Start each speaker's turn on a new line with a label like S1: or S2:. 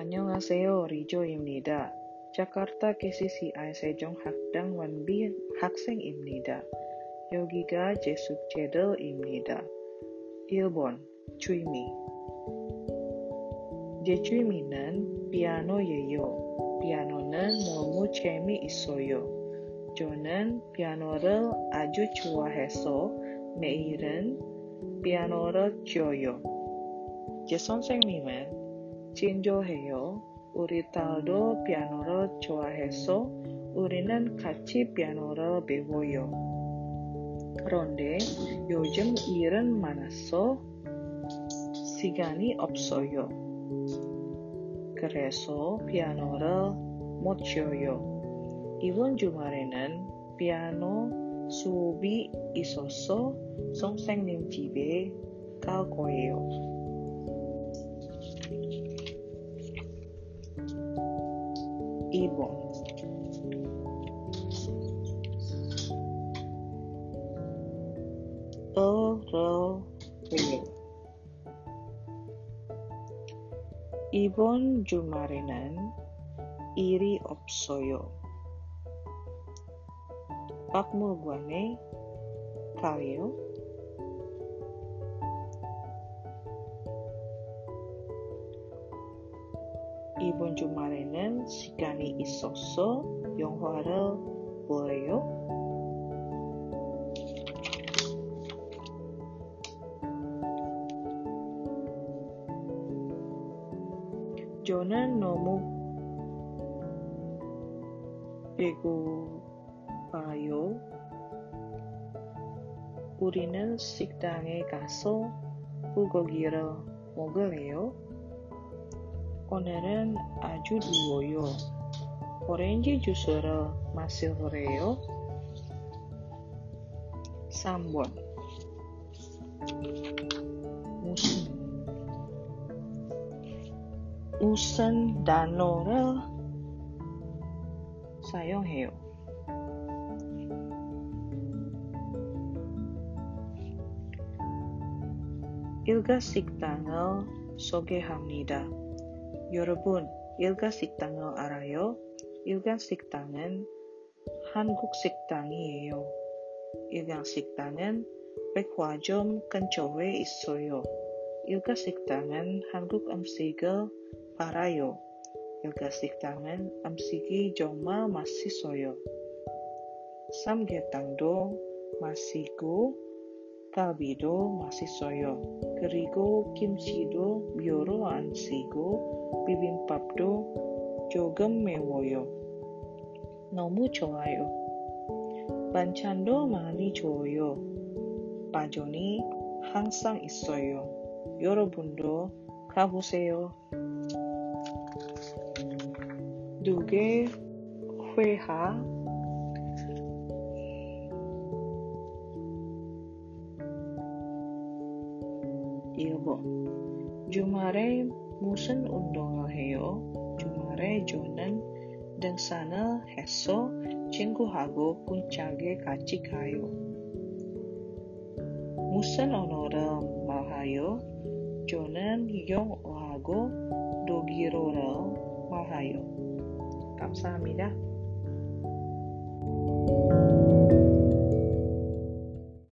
S1: 안녕하세요. 리조입니다. 자카르타 KCCI 세종학당 완비 학생입니다. 여기가 제 숙제들입니다. 1번 주의미 제 취미는 피아노예요. 피아노는 너무 재미있어요. 저는 피아노를 아주 좋아해서 매일은 피아노를 쳐요. 제 선생님은 Kachinjo Heyo, Uritaldo Pianoro Choaheso, Urinan Kachi Pianoro bewoyo, Ronde Yojem Iren Manaso Sigani Opsoyo. Kereso Pianoro Mochoyo. Iwon Jumarenan Piano Subi Isoso Songseng Ninjibe Kalkoyo. evil. Although real. Oh. Ibon Jumarinan, Iri Opsoyo. Pakmul Guane, Kalio, 아서 시간이 없어요. 그래서 피아노를 못 쳐요. 이번 주말에는 피아노 수업이 있어서 선생님 집에 갈 거예요. 2번 어러해요 이번 주말에는 일이 없어요. 박물관에 가요. 이번 주말에는 시간이 있어서 영화를 보아요. 저는 너무 배고파요. 우리는 식당에 가서 불고기를 먹을래요. 오늘은 아주 더워요. 오렌지 주스를 마실래요? 3번 무슨 무슨 단어를 사용해요? 일가식당을 소개합니다. 여러분, 일가식당을 알아요? 일가식당은 한국 식당이에요. 일가식당은 백화점 근처에 있어요. 일가식당은 한국 음식을 팔아요. 일가식당은 음식이 정말 맛있어요. 삼계탕도 맛있고 갈비도 맛있어요. 그리고 김치도 별로 안 쓰고 비빔밥도 조금 매워요. 너무 좋아요. 반찬도 많이 줘요. 빠전이 항상 있어요. 여러분도 가보세요. 두개 회하 일본 주말에 무슨 운동을 해요? 주말에 저는 등산을 해서 친구하고 punchak에 같이 가요. 무슨 언어를 말해요? 저는 영어하고 독일어를 말해요. 감사합니다.